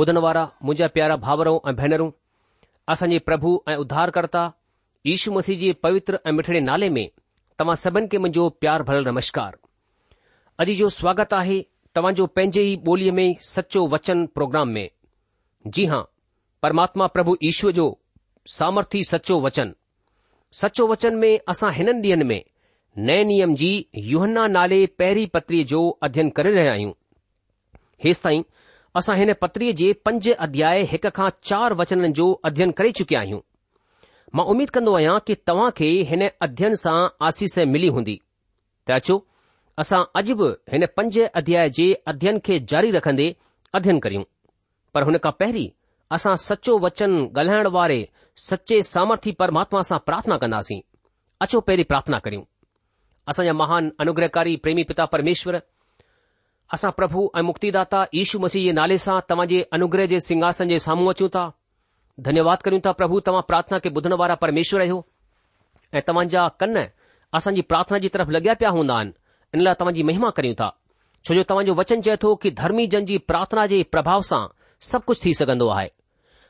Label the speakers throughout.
Speaker 1: ॿुधण वारा मुंहिंजा प्यारा भावरों ऐं भेनरूं असांजे प्रभु ऐं उद्धारकर्ता ईशु मसीह जे पवित्र ऐं मिठड़े नाले में तव्हां सभिनि खे मुंहिंजो प्यार भरियल नमस्कार अॼु जो स्वागत आहे तव्हांजो पंहिंजे ई ॿोलीअ में सचो वचन प्रोग्राम में जी हां परमात्मा प्रभु ईश्वर जो सामर्थी सचो वचन सचो वचन में असां हिननि ॾींहनि में नए नियम जी युहन्ना नाले पहिरीं पत्रीअ जो अध्ययन करे रहिया आहियूं हेसि ताईं असां हिन पत्रीअ जे पंज अध्याय हिक खां चार वचननि जो अध्ययन करे चुकिया आहियूं मां उमीद कंदो आहियां कि तव्हां खे हिन अध्ययन सां आसीस मिली हूंदी त अचो असां अॼु बि हिन पंज अध्याय जे अध्ययन खे जारी रखन्दे अध्ययन करियूं पर हुन खां पहिरीं असां सचो वचन ॻाल्हाइण वारे सचे सामर्थी परमात्मा सां प्रार्थना कंदासीं अचो पहिरीं प्रार्थना करियूं असांजा महान अनुग्रहकारी प्रेमी पिता परमेश्वर असां प्रभु ऐं मुक्तिदा दाता मसीह जे नाले सां तव्हांजे अनुग्रह जे सिंगासन जे साम्हूं अचूं था धन्यवाद कयूं था प्रभु तव्हां पार्थना के ॿुधण वारा परमेश्वर आहियो ऐं तव्हां जा कन असांजी प्रार्थना जी तरफ़ लगया पिया हूंदान इन लाइ तव्हांजी महिमा करियूं था छो जो तव्हांजो वचन चए थो कि धर्मी जन जी प्रार्थना जे प्रभाव सां सभु कुझु थी सघन्दो आहे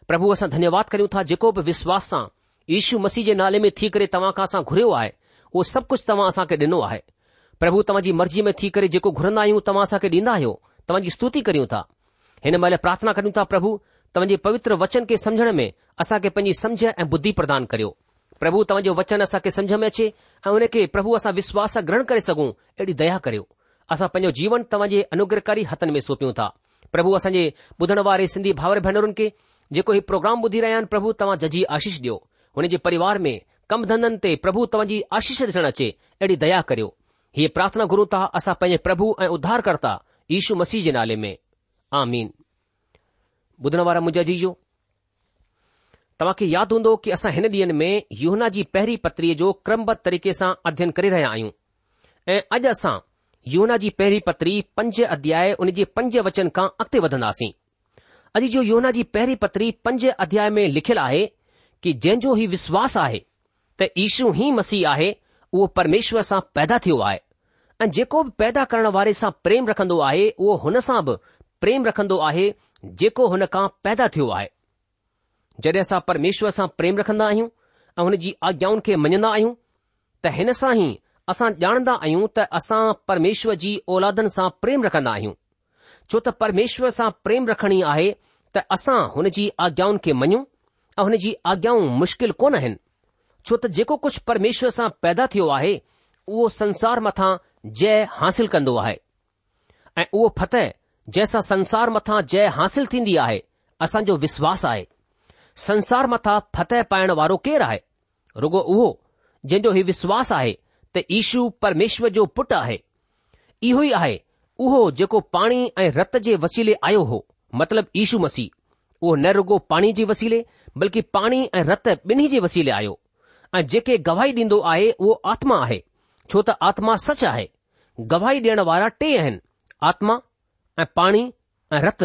Speaker 1: प्रभु असां धन्यवाद करियूं था जेको बि विश्वास सां यीशू मसीह जे नाले मे थी करे तव्हां खां असां घुरियो आहे उहो सभु कुझु तव्हां असांखे ॾिनो आहे પ્રભુ તમજી મરજી મે થી કરે જેકો ઘુરન આયુ તમાસા કે દીનાયો તમજી સ્તુતિ કર્યુ તા હેને મે પ્રાર્થના કરું તા પ્રભુ તમજી પવિત્ર વચન કે સમજણ મે અસા કે પંજી સમજણ એ બુદ્ધિ પ્રદાન કર્યો પ્રભુ તમજો વચન અસા કે સમજણ મે છે અને કે પ્રભુ અસા વિશ્વાસ ગ્રહણ કરી સગુ એડી દયા કર્યો અસા પંજો જીવન તમજી અનુગ્રહકારી હતન મે સોપ્યું તા પ્રભુ અસજે બધણવારી સિંધી ભાવર ભણરન કે જેકો હી પ્રોગ્રામ બધી રહ્યા પ્રભુ તવા જજી આશીષ દયો હોને જે પરિવાર મે કમ ધનનતે પ્રભુ તમજી આશીષ દેના છે એડી દયા કર્યો हीअ पार्थना गुरु ता असां पंजे प्रभु ऐं उध्धारकर्ता यशु मसीह जे नाले में आना तव्हां खे यादि हूंदो की असां हिन ॾींहं में योहना जी पहिरीं पत्रीअ जो क्रमबद्ध तरीक़े सां अध्ययन करे रहिया आहियूं ऐं अॼु असां यौना जी पहिरीं पत्री पंज अध्याय उन जे पंज वचन खां अॻिते वधंदासीं अॼु जो योौहना जी पहिरी पत्री पंज अध्याय में लिखियलु आहे कि जंहिंजो ही विश्वास आहे त यशु ही मसीह आहे उहो परमेश्वर सां पैदा थियो आहे ऐं जेको बि पैदा करण वारे सां प्रेम रखंदो आहे उहो हुन सां बि प्रेम रखंदो आहे जेको हुन खां पैदा थियो आहे जॾहिं असां परमेश्वर सां प्रेम रखंदा आहियूं ऐं हुन जी आज्ञाउनि खे मञंदा आहियूं त हिन सां ई असां ॼाणंदा आहियूं त असां परमेश्वर जी औलादनि सां प्रेम रखंदा आहियूं छो त परमेश्वर सां प्रेम रखणी आहे त असां हुन जी आज्ञाउनि खे मञूं ऐं हुन जी आज्ञाऊं मुश्किल कोन आहिनि छो त जेको कुझु परमेश्वर सां पैदा थियो आहे उहो संसार मथां जय हासिल कंदो आहे ऐं उहो फतह जंहिंसां संसार मथां जय हासिल थींदी आहे असांजो विश्वास आहे संसार मथां फतह पाइण वारो केरु आहे रुगो उहो जंहिं जो हीउ विश्वासु आहे त ईशू परमेश्वर जो पुटु आहे इहो ई आहे उहो जेको पाणी ऐं रत जे वसीले आयो हो मतिलब ईशू मसीह उहो न रुगो पाणी जे वसीले बल्कि पाणी ऐं रत ॿिन्ही जे वसीले आयो ऐं जेके गवाही ॾींदो आहे उहो आत्मा आहे छो त आत्मा सच आहे गवाही ॾियण वारा टे आहिनि आत्मा ऐं पाणी ऐं रत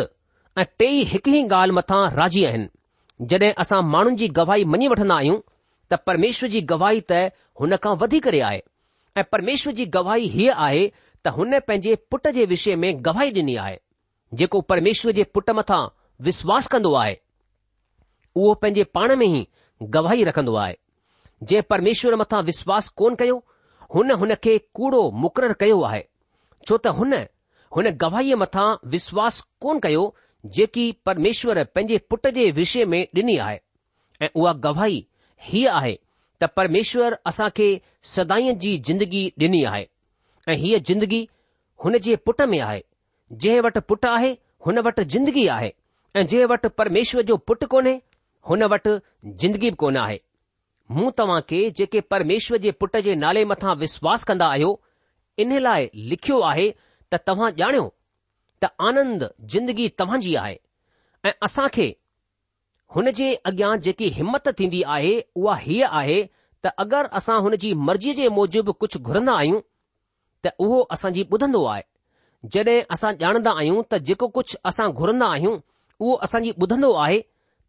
Speaker 1: ऐं टेई हिकु ई ॻाल्हि मथां राज़ी आहिनि जॾहिं असां माण्हुनि जी गवाही मञी वठंदा आहियूं त परमेश्वर जी गवाही त हुन खां वधी करे आहे ऐं परमेश्वर जी गवाही हीअ आहे त हुन पंहिंजे पुट जे विषय में गवाही ॾिनी आहे जेको परमेश्वर जे पुट मथां विश्वास कंदो आहे उहो पंहिंजे पाण में ई गवाही रखंदो आहे जंहिं परमेश्वर मथां विश्वास कोन कयो हुन हुन खे कूड़ो मुक़ररु कयो आहे छो त हुन हुन गवाहीअ मथां विश्वास कोन कयो जेकी परमेश्वरु पंहिंजे पुट जे विषय में ॾिनी आहे ऐं उहा गवाही हीअ आहे त परमेश्वरु असां खे सदाईअ जी जिंदगी डि॒नी आहे ऐं हीअ जिंदगी हुन जे पुट में आहे जंहिं वटि पुटु आहे हुन वटि जिंदगी आहे ऐं जंहिं वटि परमेश्वर जो पुटु कोन्हे हुन वटि जिंदगी बि कोन आहे मूं तव्हां खे जेके परमेश्वर जे पुट जे नाले मथां विश्वास कंदा आहियो इन लाइ लिखियो आहे त तव्हां ॼाणियो त आनंद जिंदगी तव्हांजी आहे ऐं असां खे हुन जे अॻियां जेकी हिमत थींदी आहे उहा हीअ आहे त अगरि असां हुन जी मर्ज़ीअ जे मूजिबि कुझु घुरंदा आहियूं त उहो असांजी ॿुधंदो आहे जॾहिं असां ॼाणंदा आहियूं त जेको कुझु असां घुरंदा आहियूं उहो असांजी ॿुधंदो आहे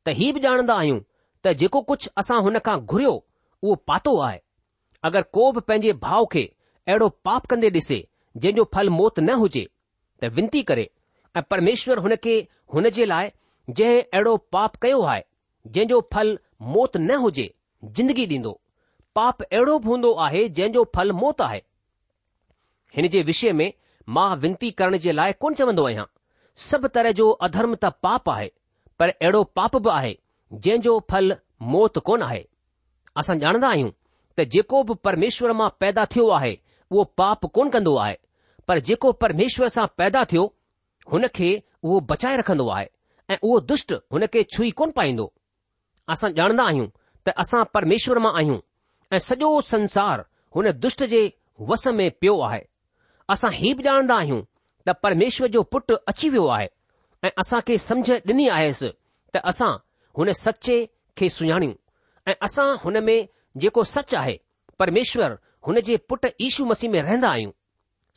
Speaker 1: त हीउ बि ॼाणंदा आहियूं त जेको कुझु असां हुन खां घुरियो उहो पातो आहे अगरि को बि पंहिंजे भाउ खे अहिड़ो पाप कंदे ॾिसे जंहिंजो फल मौत न हुजे त विनती करे ऐं परमेश्वर हुन खे हुन जे लाइ जंहिं अहिड़ो पाप कयो आहे जंहिंजो फल मौत न हुजे जिंदगी ॾींदो पाप अहिड़ो बि हूंदो आहे जंहिंजो फल मौत आहे हिन जे विषय में मां विनती करण जे लाइ कोन चवंदो आहियां सभु तरह जो अधर्म त पाप आहे पर अहिड़ो पाप बि आहे जंहिं जो फल मौत कोन आहे असां ॼाणंदा आहियूं त जेको बि परमेश्वर मां पैदा थियो आहे उहो पाप कोन कंदो आहे पर जेको परमेश्वर सां पैदा थियो हुन खे उहो बचाए रखंदो आहे ऐं उहो दुष्ट हुन खे छुई कोन पाईंदो असां ॼाणंदा आहियूं त असां परमेश्वर मां आहियूं ऐं सॼो संसार हुन दुष्ट जे वस में पियो आहे असां हीउ बि ॼाणंदा आहियूं त परमेश्वर जो पुटु अची वियो आहे ऐं असां खे समुझ ॾिनी आयसि त असां हुन सचे खे सुञाणियूं ऐं असां हुन में जेको सच आहे परमेश्वर हुन जे पुटु ईशू मसीह में रहंदा आहियूं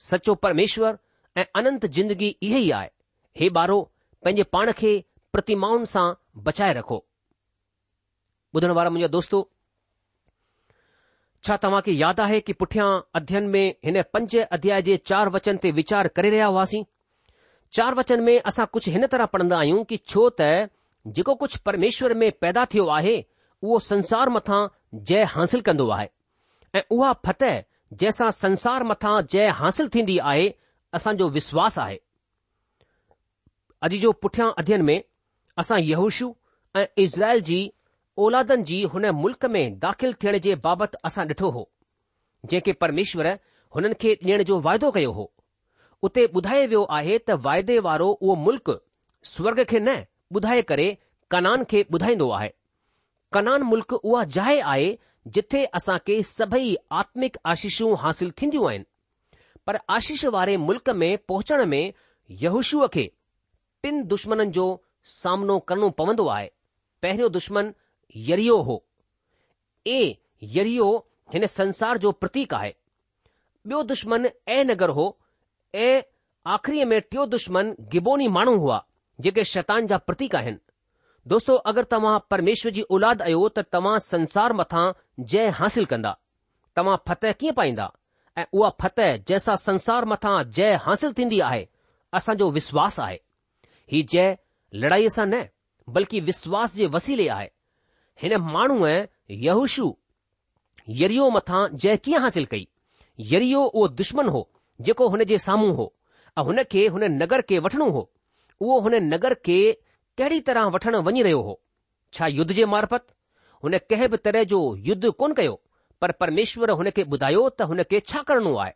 Speaker 1: सचो परमेश्वर ऐं अनंत जिंदगी इहे ई आहे हे ॿारो पंहिंजे पाण खे प्रतिमाउनि सां बचाए रखो ॿुधण वारा मुंहिंजा दोस्तो छा तव्हां खे यादि आहे कि पुठियां अध्यन में हिन पंज अध्याय जे चार वचन ते वीचार करे रहिया हुआसीं चार वचन में असां कुझु हिन तरह पढ़ंदा आहियूं कि छो त जेको कुझु परमेश्वर में पैदा थियो आहे उहो संसार मथां जय हासिल कंदो आहे ऐं उहा फतह जंहिंसां संसार मथां जय हासिल थींदी आहे असांजो विश्वास आहे अॼु जो पुठियां अध्यन में असां यहुशु ऐं इज़राइल जी औलादनि जी हुन मुल्क़ में दाख़िल थियण जे बाबति असां ॾिठो हो जंहिंखे परमेश्वर हुननि खे ॾियण जो वाइदो कयो हो उते ॿुधायो वियो आहे त वाइदे वारो उहो मुल्क़ स्वर्ग खे न ॿुधाए करे कनान खे ॿुधाईंदो आहे कनान मुल्क़ उहा जाइ आहे जिथे असांखे सभई आत्मिक आशीषू हासिल थींदियूं आहिनि पर आशीष वारे मुल्क़ में पहुचण में युशुअ खे टिन दुश्मन जो सामनो करणो पवंदो आहे पहिरियों दुश्मन यरियो हो ए यरियो हिन संसार जो प्रतीक आहे ॿियो दुश्मन ऐं नगर हो ऐं आख़रीअ में टियों दुश्मन गिबोनी माण्हू हुआ जेके शैतान जा प्रतीक आहिनि दोस्तो अगरि तव्हां परमेश्वर जी औलाद आहियो त तव्हां संसार मथा जय हासिल कंदा तव्हां फतह कीअं पाईंदा ऐं उहा फतह जंहिंसां संसार मथा जय हासिल थींदी आहे असांजो विश्वास आहे ही जय लड़ाईअ सां न बल्कि विश्वास जे वसीले आहे हिन माण्हूअ युशु यरियो मथां जय कीअं हासिल कई यरियो उहो दुश्मन हो जेको हुन जे साम्हूं हो ऐं हुन खे हुन नगर खे वठणो हो उहो हुन नगर खे कहिड़ी तरह वठणु वञी रहियो हो छा युद्ध जे मार्फत हुन कंहिं बि तरह जो युद्ध कोन कयो पर परमेश्वर हुन खे ॿुधायो त हुन खे छा करणो आहे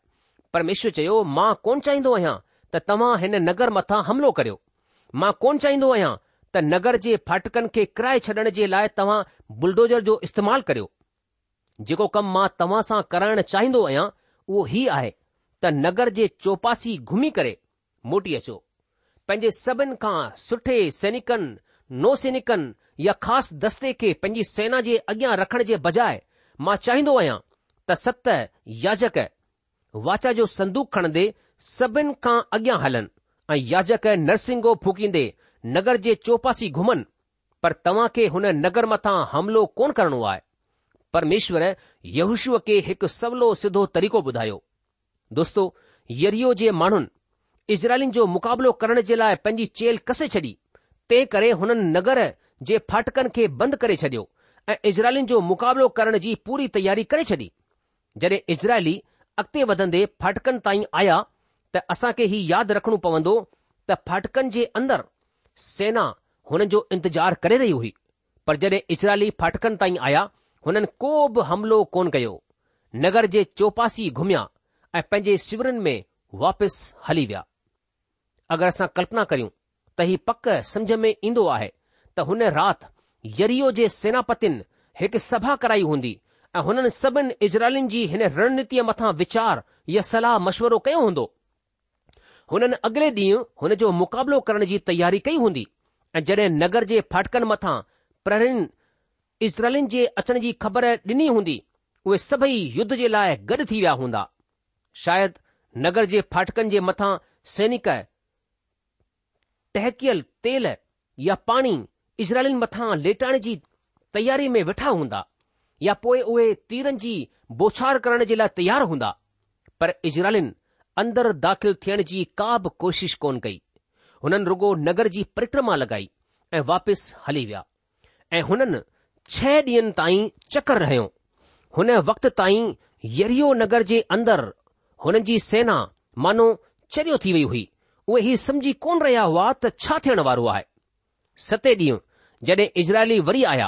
Speaker 1: परमेश्वर चयो मां कोन चाहींदो आहियां त तव्हां हिन नगर मथां हमिलो करियो मां कोन चाहींदो आहियां त नगर जे फाटकनि खे किराए छॾण जे लाइ तव्हां बुलडोजर जो इस्तेमालु करियो जेको कमु मां तव्हां सां कराइणु चाहींदो आहियां उहो हीउ आहे त नगर जे चौपासी घुमी करे मोटी अचो पंहिंजे सभिनि खां सुठे सैनिकनि नौ सैनिकनि या ख़ासि दस्ते खे पंहिंजी सेना जे अॻियां रखण जे बजाए मां चाहिदो आहियां त सत याजक वाच जो संदूक खणंदे सभिनि खां अॻियां हलनि ऐं याजक नरसिंगो फुकींदे नगर जे चौपासी घुमनि पर तव्हां खे हुन नगर मथां हमिलो कोन करणो आहे परमेश्वर युशिअ खे हिकु सवलो सिधो तरीक़ो ॿुधायो दोस्तो यरियो जे माण्हुनि इज़राइलिन जो मुक़ाबिलो करण जे लाइ पंहिंजी चेल कसे छॾी तंहिं करे हुननि नगर जे फाटकनि खे बंद करे छडि॒यो ऐं इज़राइलीन जो मुक़ाबिलो करण जी पूरी तयारी करे छॾी जड॒हिं इज़राइली अॻिते वधंदे फाटकनि ताईं आया त खे ही यादि रखणो पवंदो त फाटकनि जे अंदर सेना हुन जो इंतजार करे रही हुई पर जड॒हिं इज़राइली फाटकनि ताईं आया हुननि को बि हमिलो कोन कयो नगर जे चौपासी घुमिया ऐं पंहिंजे शिविरनि में वापसि हली विया अगरि असां कल्पना करियूं त ही पक सम्झ में ईंदो आहे त हुन राति यरियो जे सेनापतिनि हिकु सभा कराई हूंदी ऐं हुननि सभिनि इज़राइलनि जी हिन रणनीतिअ मथां वीचार या सलाह मशवरो कयो हूंदो हुननि अॻिले ॾींहुं हुन जो मुक़ाबिलो करण जी तयारी कई हूंदी ऐं जॾहिं नगर जे फाटकनि मथां प्रहरीन इज़रनि जे अचण जी ख़बर ॾिनी हूंदी उहे सभई युद्ध जे लाइ गॾु थी विया हूंदा शायदि नगर जे फाटकनि जे मथां सैनिक टहकियल तेल या पाणी इज़राइलिन मथां लेटाइण जी तयारी में वेठा हूंदा या पोइ उहे तीरनि जी बोछार करण जे लाइ तयार हूंदा पर इज़राइलिन अंदर दाख़िल थियण जी का बि कोशिश कोन कई हुननि रुगो नगर जी परिक्रमा लॻाई ऐं वापसि हली विया ऐं हुननि छह ॾींहनि ताईं चकर रहियो हुन वक़्त ताईं यरियो नगर जे अंदरि हुननि जी सेना मानो चरियो थी वई हुई उहे ही समझी कोन रहिया हुआ त छा थियण वारो आहे सते ॾींहुं जॾहिं इज़राइली वरी आया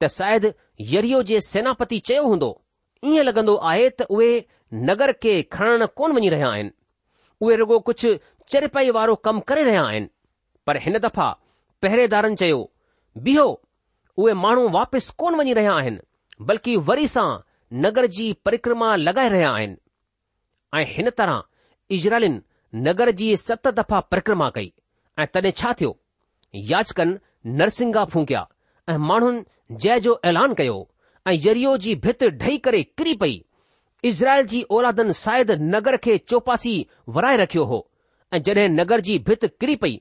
Speaker 1: त शायदि यरियो जे सेनापति चयो हूंदो ईअं लॻंदो आहे त उहे नगर खे खणण कोन वञी रहिया आहिनि उहे रुगो कुझु चरपाई वारो कमु करे रहिया आहिनि पर हिन दफ़ा पहिरेदारनि चयो बीहो उहे माण्हू वापसि कोन वञी रहिया आहिनि बल्कि वरी सां नगर जी परिक्रमा लॻाए रहिया आहिनि ऐं हिन तरह इज़राइल नगर जी सत दफ़ा परिक्रमा कई ऐं तॾहिं छा थियो याचकनि नरसिंगा फूकिया ऐं माण्हुनि जय जो ऐलान कयो ऐं जरियो जी भित डही करे किरी पई इज़राइल जी ओलादनि शायदि नगर खे चौपासी वराए रखियो हो ऐं जॾहिं नगर जी भिति किरी पई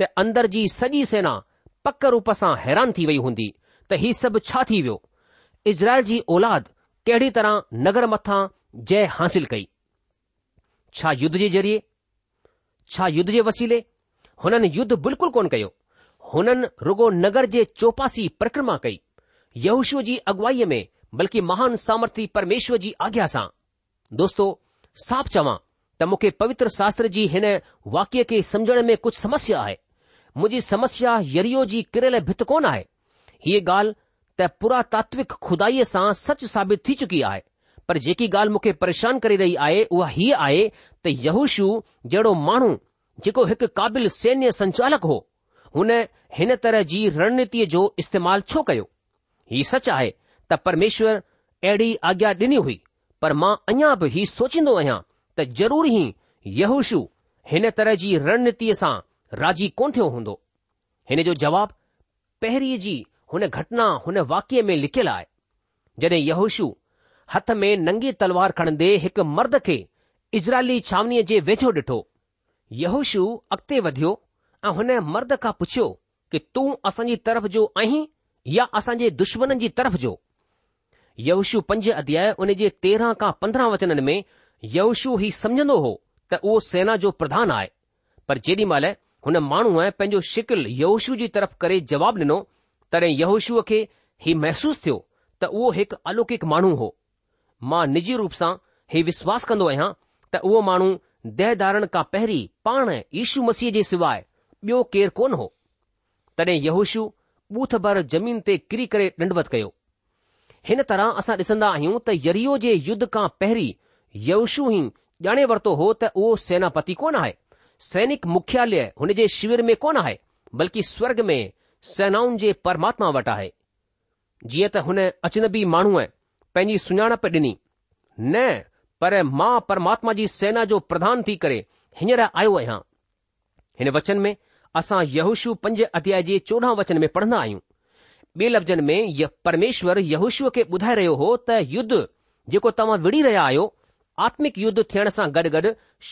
Speaker 1: त अंदर जी सॼी सेना पक रूप सां हैरान थी वई हूंदी त हीउ सभु छा थी वियो इज़राइल जी औलाद कहिड़ी तरह नगर मथां जय हासिल कई छा युद्ध जे ज़रिए छा युद्ध जे वसीले हुननि युद्ध बिल्कुलु कोन कयो हुननि रुगो नगर जे चौपासी परिक्रमा कई युश जी अगुवाईअ में बल्कि महान सामर्थी परमेश्वर जी आज्ञा सां दोस्तो साफ़ चवां त मूंखे पवित्र शास्त्र जी हिन वाक्य खे समुझण में कुझु समस्या आहे मुंहिंजी समस्या यरियो जी किरयल भित कोन आहे हीअ ॻाल्हि त पुरात्विक खुदाईअ सां सच साबित थी चुकी आहे पर जेकी ॻाल्हि मूंखे परेशान करे रही आहे उहा हीअ आहे त यहूशू जहिड़ो माण्हू जेको हिकु क़ाबिल सैन्य संचालक हो हुन हिन तरह जी रणनीतिअ जो इस्तेमालु छो कयो ही सच आहे त परमेश्वर अहिड़ी आज्ञा ॾिनी हुई पर मां अञा बि ही सोचींदो आहियां त ज़रूरी ई यहूशू हिन तरह जी रणनीतिअ सां राज़ी कोन थियो हूंदो हिन जो जवाब पहिरीं जी हुन घटना हुन वाक्य में लिखियलु आहे जॾहिं यहूशू हथ में नंगी तलवार खणंदे हिकु मर्द खे इज़राइली छावनीअ जे वेझो ॾिठो यहोशु अॻिते वधियो ऐं हुन मर्द खां पुछियो कि तूं असांजी तरफ़ जो आहीं या असांजे दुश्मन जी तरफ़ जो यवशु पंज अध्याय उन जे तेरहं खां पंद्रहं वचननि में यशु ही समझंदो हो त उहो सेना जो प्रधान आहे पर जेॾी महिल हुन माण्हूअ पंहिंजो शिकिल यवशु जी तरफ़ करे जवाब ॾिनो तॾहिं यहुशुअ खे ही महसूसु थियो त उहो हिकु अलौकिक माण्हू हो मां निजी रूप सां हे विश्वास कंदो आहियां त उहो माण्हू दहदारण खां पहिरीं पाण यीशू मसीह जे सवाइ ॿियो केरु कोन हो तॾहिं यहूशु बूथ भर ज़मीन ते किरी करे ॾंढवत कयो हिन तरह असां ॾिसंदा आहियूं त यरियो जे युद्ध खां पहिरीं यहूशु ई ॼाणे वरितो हो त उहो सेनापति कोन आहे सैनिक मुख्यालय हुन जे शिविर में कोन आहे बल्कि स्वर्ग में सेनाउनि जे परमात्मा वटि आहे जीअं त हुन अचनबी माण्हूअ पंहिंजी सुञाणप ॾिनी न पर मां परमात्मा जी सेना जो प्रधान थी करे हींअर आयो आहियां हिन वचन में असां यहुशु पंज अध्याय जे चोॾहं वचन में पढ़न्दा आहियूं ॿिए लफ़्ज़नि में परमेश्वर यहूश खे ॿुधाए रहियो हो त युद्ध जेको तव्हां विड़ी रहिया आहियो आत्मिक युद्ध थियण सां गॾु गॾ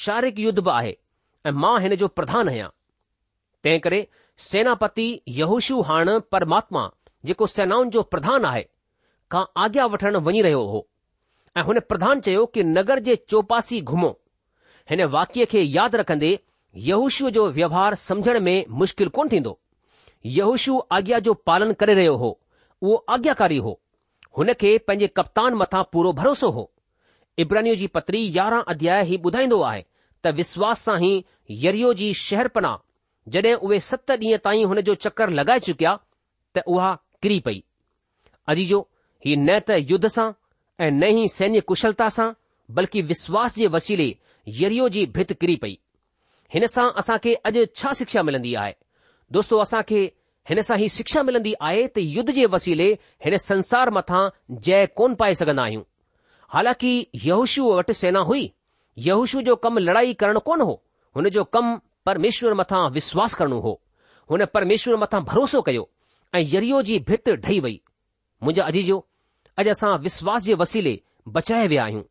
Speaker 1: शारीरिक युद्ध बि आहे ऐं मां हिन जो प्रधान आहियां तंहिं करे सेनापति यहुशु हाणे परमात्मा जेको सेनाउनि जो प्रधान आहे खां आज्ञा वठण वञी रहियो हो ऐं हुन प्रधान चयो कि नगर जे चौपासी घुमो हिन वाक्य खे यादि रखंदे यहूशू जो व्यवहार समझण में मुश्किल कोन थींदो यहूशू आज्ञा जो पालन करे रहियो हो उहो आज्ञाकारी हो हुन खे पंहिंजे कप्तान मथां पूरो भरोसो हो इब्रानियो जी पत्री यारहं अध्याय हीउ ॿुधाईंदो आहे त विश्वास सां ई यरियो जी शहरपना जॾहिं उहे सत ॾींहं ताईं हुन जो चकर लॻाए चुकिया त उहा किरी पई अजीजो ही न त युद्ध सां ऐं न ई सैन्य कुशलता सां बल्कि विश्वास जे वसीले यरियो जी भित किरी पई हिन सां असां खे अॼु छा शिक्षा मिलंदी आहे दोस्तो असां खे हिन सां ई शिक्षा मिलंदी आहे त युद्ध जे वसीले हिन संसार मथां जय कोन पाए सघंदा आहियूं हालांकि यहूशू वटि सेना हुई यहूशू जो कमु लड़ाई करणु कोन हो हुन जो कमु परमेश्वर मथां विश्वास करणो हो हुन परमेश्वर मथां भरोसो कयो ऐं यरियो जी भित ढही वई मुंहिंजा अजीजो अॼु असां विश्वास जे वसीले बचाए विया आहियूं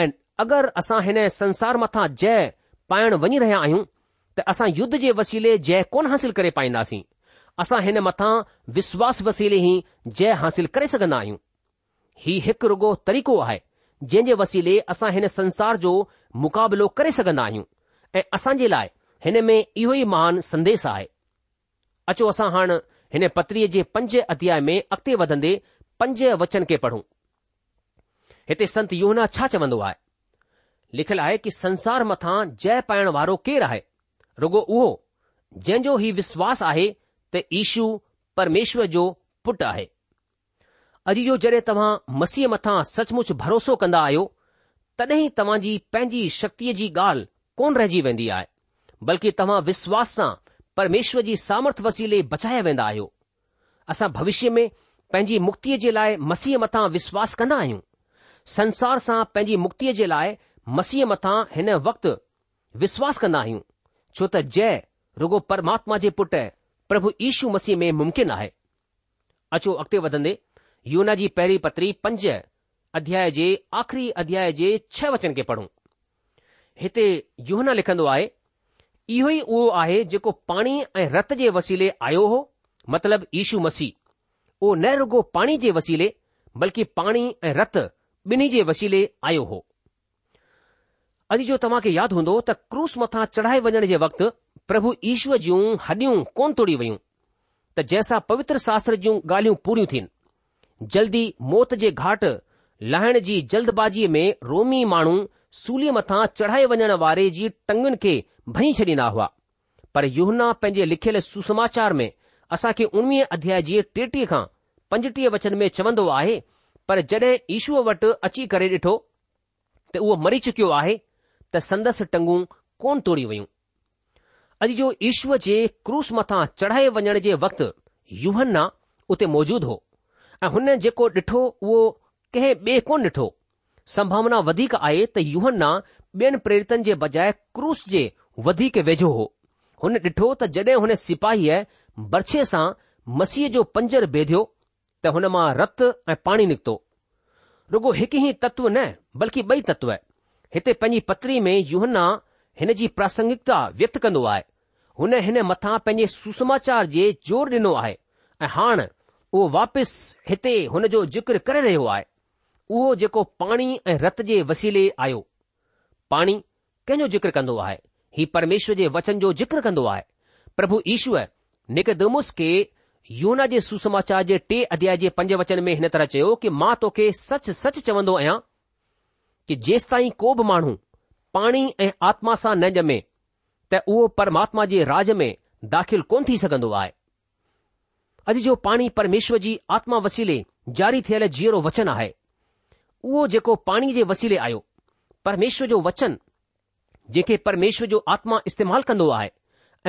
Speaker 1: ऐं अगरि असां हिन संसार मथां जय पाइण वञी रहिया आहियूं त असां युद्ध जे वसीले जय कोन हासिल करे पाईंदासीं असां हिन मथां विश्वास वसीले ई जय हासिल करे सघंदा आहियूं ही हिकु रुगो तरीक़ो आहे जंहिं जे वसीले असां हिन संसार जो मुक़ाबिलो करे सघंदा आहियूं ऐं असां जे लाइ हिन में इहो ई महान संदेश आहे अचो असां हाणे हिन पत्रीअ जे पंज अध्याय में अॻिते वधंदे पंज वचन खे पढ़ूं हिते संत योहना छा चवंदो आहे लिखियलु आहे कि संसार मथां जय पाइण वारो केरु आहे रुगो उहो जंहिंजो ई विश्वास आहे त ईशू परमेश्वर जो पुटु आहे अॼु जो जॾहिं तव्हां मसीह मथां सचमुच भरोसो कंदा आहियो तॾहिं तव्हां जी पंहिंजी शक्तीअ जी ॻाल्हि कोन रहिजी वेंदी आहे बल्कि तव्हां विश्वास सां परमेश्वर जी सामर्थ वसीले बचाया वेंदा आहियो असां भविष्य में पंहिंजी मुक्तीअ जे लाइ मसीह मथां विश्वास कंदा आहियूं संसार सां पंहिंजी मुक्तीअ जे लाइ मसीह मथां हिन वक़्तु विश्वास कंदा आहियूं छो त जय रुगो परमात्मा जे पुट प्रभु ईशू मसीह में मुमकिन आहे अचो अॻिते वधंदे यूना जी पहिरीं पत्री पंज अध्याय जे आख़िरी अध्याय जे छह वचन खे पढ़ूं हिते यूहन लिखंदो आहे इहो ई उहो आहे जेको पाणी ऐं रत जे वसीले आयो हो मतिलब ईशू मसीह उहो न रुगो पाणी जे वसीले बल्कि पाणी ऐं रत ॿिन्ही जे वसीले आयो हो अॼु जो तव्हां खे यादि हूंदो त क्रूस मथां चढ़ाए वञण जे वक़्तु प्रभु ईश्वर जूं हॾियूं कोन तोड़ी वयूं त जंहिंसां पवित्र शास्त्र जूं ॻाल्हियूं पूरियूं थियनि जल्दी मौत जे घाट लाहिण जी जल्दबाज़ीअ में रोमी माण्हू सूलीअ मथां चढ़ाए वञण वारे जी टंगुनि खे भई छॾींदा हुआ पर योुहना पंहिंजे लिखियल सुसमाचार में असां खे उणिवीह अध्याय जी टेटीह खां पंजटीह वचन में चवंदो आहे पर जॾहिं ईशूअ वटि अची करे ॾिठो त उहो मरी चुकियो आहे त संदसि टंगूं कोन तोड़ी वयूं अॼु जो ईश्वर जे क्रूस मथां चढ़ाए वञण जे वक़्तु यूहन उते मौजूदु हो ऐं हुन जेको ॾिठो उहो कंहिं ॿिए कोन ॾिठो संभावना वधीक आहे त युवन ॿियनि प्रेरितनि जे बजाए क्रूस जे वधीक वेझो हो हुन ॾिठो त तड॒ हुन सिपाहीअ बर्छे सां मसीह जो पंजर बेधियो त हुन मां रत ऐं पाणी निकितो रुगो हिकु ई तत्व न बल्कि बई तत्व हिते पंहिंजी पत्री में यूहना हिन जी प्रासंगिकता व्यक्त कंदो आहे हुन हिन मथां पंहिंजे सुसमाचार जे ज़ोर ॾिनो आहे ऐं हाणे उहो वापसि हिते हुन जो जिक्र करे रहियो आहे उहो जेको पाणी ऐं रत जे वसीले आयो पाणी कंहिंजो ज़िक्र कंदो आहे हीउ परमेश्वर जे वचन जो ज़िक्र कंदो आहे प्रभु ईश्वर निकदमुस के यूना जे सुसमाचार जे टे अध्याय जे पंज वचन में हिन तरह चयो कि मां तोखे सच सच चवंदो आहियां कि जेसि ताईं को बि माण्हू पाणी ऐं आत्मा सां न ॼमे त उहो परमात्मा जे राज में दाख़िल कोन थी सघंदो आहे अॼु जो पाणी परमेश्वर जी आत्मा वसीले जारी थियल जीअणो वचन आहे उहो जेको पाणी जे वसीले आयो परमेश्वर जो वचन जंहिंखे परमेश्वर जो आत्मा इस्तेमालु कन्दो आहे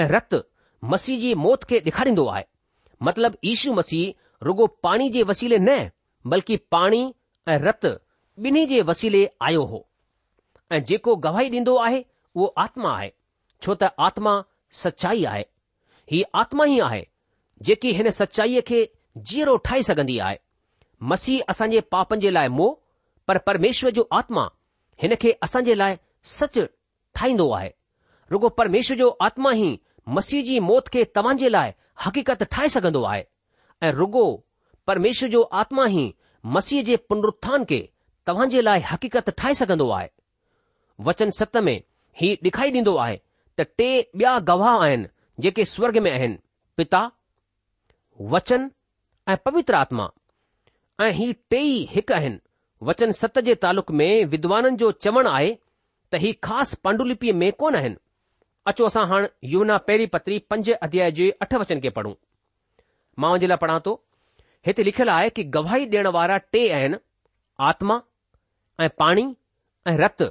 Speaker 1: ऐं रतु मसीह जी मौत खे ॾेखारींदो आहे मतिलब ईशू मसीह रुगो पाणी जे वसीले न बल्कि पाणी ऐं रत ॿिन्ही जे वसीले आयो हो ऐं जेको गवाही ॾींदो आहे उहो आत्मा आहे छो त आत्मा सचाई आहे ही आत्मा ई आहे जेकी हिन सचाईअ खे जीअरो ठाहे सघंदी आहे मसीह असांजे पापनि जे लाइ मोह परमेश्वर जो आत्मा हिन खे असांजे लाइ सच ठाहींदो आहे रुगो परमेश्वर जो आत्मा ई मसीह जी मौत खे तव्हां जे लाइ हक़ीकत ठाहे सघंदो आहे ऐं रुगो परमेश्वर जो आत्मा ई मसीह जे पुनरुत्थान खे तव्हां जे लाइ हक़ीकत ठाहे सघंदो आहे वचन सत में ही ॾेखारी ॾींदो आहे त टे ॿिया गवाह आहिनि जेके स्वर्ग में आहिनि पिता वचन ऐं पवित्र आत्मा ऐं ही टेई आहिनि वचन सत जे तालुक में विद्वाननि जो चवणु आहे त ही ख़ासि पांडुलिपीअ में कोन आहिनि अचो असां हाणे यमुना पहिरीं पत्री पंज अध्याय जे अठ वचन खे पढ़ूं मां उन जे लाइ पढ़ां थो हिते लिखियलु आहे की गवाही ॾियण वारा टे आहिनि आत्मा ऐं पाणी ऐं रत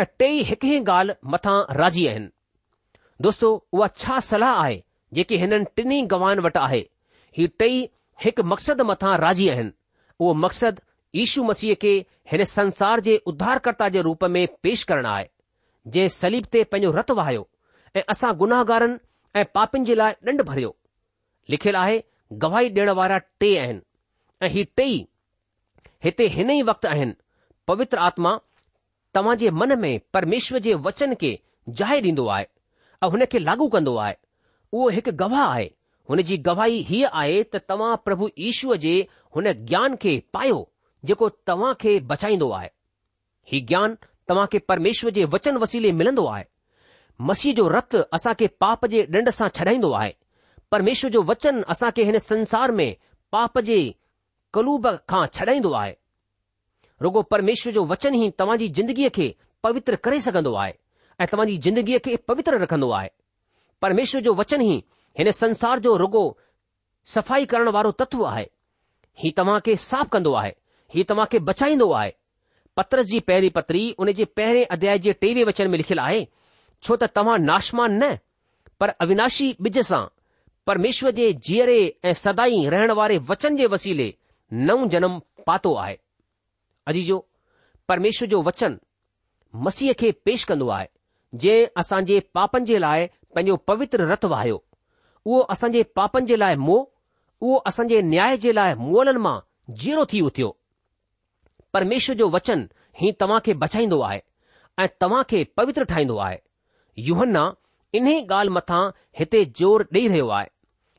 Speaker 1: ऐं टे हिकु ई ॻाल्हि मथां राज़ी आहिनि दोस्तो उहा छा सलाह आहे जेकी हिननि टिनी गवाहनि वटि आहे ही टई हिकु मक़सद मथां राज़ी आहिनि उहो मक़सदु ईशू मसीह खे हिन संसार जे उदारकर्ता जे रूप में पेश करणु आहे जंहिं सलीब ते पंहिंजो रतु वहायो ऐं असां गुनाहगारनि ऐं पापियुनि जे लाइ ॾंड भरियो लिखियलु आहे गवाही ॾियण वारा टे आहिनि ऐं ही टे हिते हिन ई वक़्तु आहिनि पवित्र आत्मा तव्हां जे मन में परमेश्वर जे वचन खे जाए ॾींदो आहे ऐं हुन खे लागू कंदो आहे उहो हिकु गवाह आहे हुन जी गवाही हीअ आहे त तव्हां प्रभु ईश्वर जे हुन ज्ञान खे पायो जेको तव्हां खे बचाईंदो आहे हीउ ज्ञान तव्हां खे परमेश्वर जे वचन वसीले मिलंदो आहे मसीह जो रत असां खे पाप जे ॾंड सां छॾाईंदो आहे परमेश्वर जो वचन असां खे हिन संसार में पाप जे कलूब खां छॾाईंदो आहे रुगो परमेश्वर जो वचन ई तव्हांजी ज़िंदगीअ खे पवित्र करे सघंदो आहे ऐं तव्हांजी जिंदगीअ खे पवित्र रखंदो आहे परमेश्वर जो वचन ई हिन संसार जो रुगो सफ़ाई करण वारो तत्व आहे ही तव्हां खे साफ़ कंदो आहे ही तव्हां खे बचाईंदो आहे पत्रस जी पहिरीं पत्री उन जे पहिरें अध्याय जे टेवीह वचन में लिखियलु आहे छो त तव्हां नाशमान न पर अविनाशी ॿिज सां परमेश्वर जे जीअरे ऐं सदाई रहण वारे वचन जे वसीले नओं जनम पातो आहे अजीजो परमेश्वर जो वचन मसीह खे पेश कंदो आहे जंहिं असां जे पापनि जे लाइ पंहिंजो पवित्र रथ वाहियो उहो असांजे पापनि जे लाइ मोह उहो असां जे न्याय जे लाइ मोलनि मां जीरो थी उथियो परमेश्वर जो वचन ही तव्हां खे बचाईंदो आहे ऐं तव्हां खे पवित्र ठाहींदो आहे युहन इन्हीअ ॻाल्हि मथां हिते ज़ोर ॾेई रहियो आहे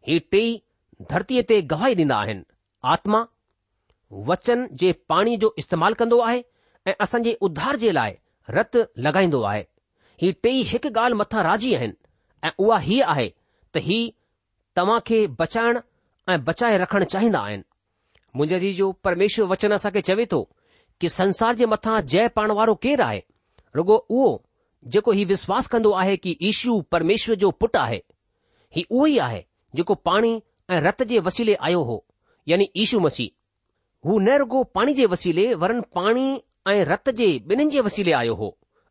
Speaker 1: ही टई धरतीअ ते गवाही ॾीन्दा आहिनि आत्मा वचन जे पाणी जो इस्तेमालु कंदो आहे ऐं असांजे उधार जे लाइ रत लॻाईंदो आहे ही टेई हिकु ॻाल्हि मथां राज़ी आहिनि ऐं उहा ही आहे त ही तव्हां खे बचाइण ऐं बचाए रखणु चाहींदा आहिनि मुंहिंजे जी जो परमेश्वर वचन असां खे चवे थो कि संसार जे मथां जय पाण वारो केरु आहे रुगो उहो जेको ही विश्वास कंदो आहे कि ईशू परमेश्वर जो पुटु आहे ही उहो ई आहे जेको पाणी ऐं रत जे वसीले आयो हो यानी ईशू मसीह हू न रुगो पाणी जे वसीले वरन पाणी ऐं रत जे ॿिन्हिनि जे वसीले आयो हो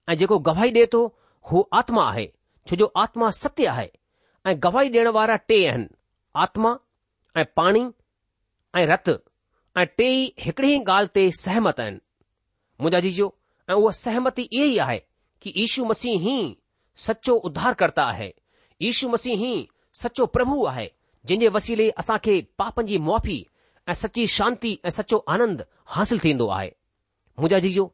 Speaker 1: ऐं जेको गवाही ॾे थो हू आत्मा आहे छो जो आत्मा सत्य आहे ऐं गवाही ॾियण वारा टे आहिनि आत्मा ऐं पाणी ऐं रत ऐं टे ई हिकड़ी ॻाल्हि ते सहमत आहिनि मुंहिंजा जीजो ऐं उहा सहमति इहे ई आहे की यू मसीह ही सचो उद्धारकर्ता आहे मसीह ही सचो प्रभु आहे जंहिंजे वसीले असां खे पाप जी माफ़ी ऐं सची शांती ऐं सचो आनंदु हासिलु थींदो आहे मुंहिंजा जीजो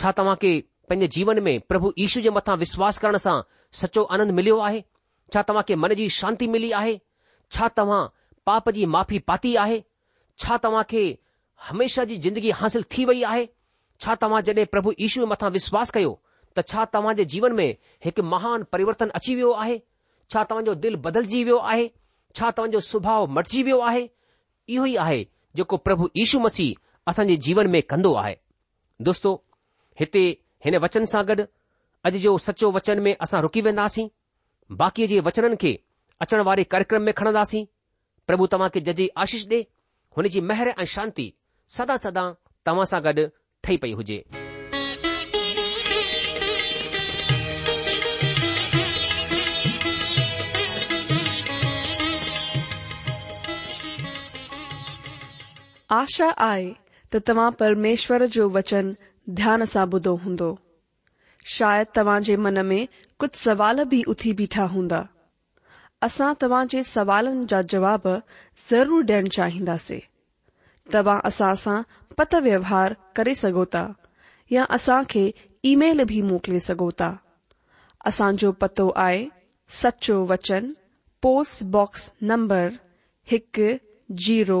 Speaker 1: छा तव्हांखे पंहिंजे जीवन में प्रभु ईशु जे मथां विश्वास करण सां सचो आनंदु मिलियो आहे छा तव्हांखे मन जी शांती मिली आहे छा तव्हां पाप जी माफ़ी पाती आहे छा तव्हां खे हमेशा जी जिंदगी हासिल थी वई आहे छा तव्हां जॾहिं प्रभु ईशू जे मथां विश्वासु कयो त छा तव्हां जे जीवन में हिकु महान परिवर्तन अची वियो आहे छा तव्हांजो दिल बदलजी वियो आहे छा तव्हांजो सुभाउ मटिजी वियो आहे इहो ई आहे जेको प्रभु यीशू मसीह असांजे जीवन में कंदो आहे दोस्तो हिते हिन वचन सां गॾु अॼु जो सचो वचन में असां रुकी वेंदासीं बाकीअ जे वचननि खे अचण वारे कार्यक्रम में खणंदासीं प्रभु तव्हां खे जदी आशीष ॾे हुन जी मेहर ऐं शांती सदा सदा तव्हां सां गॾु ठही पई हुजे
Speaker 2: आशा आहे त परमेश्वर जो वचन ध्यान सां ॿुधो हूंदो शायदि मन में कुछ सवाल भी उथी बीठा हुंदा असां तव्हां जे जा जवाब ज़रूर ॾियण चाहिंदासीं तव्हां असां सां पत व्यवहार करे सघो या असां खे ईमेल बि मोकिले सघो था असांजो पतो आहे वचन पोस्ट बॉक्स नंबर हिकु जीरो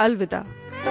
Speaker 2: अलविदा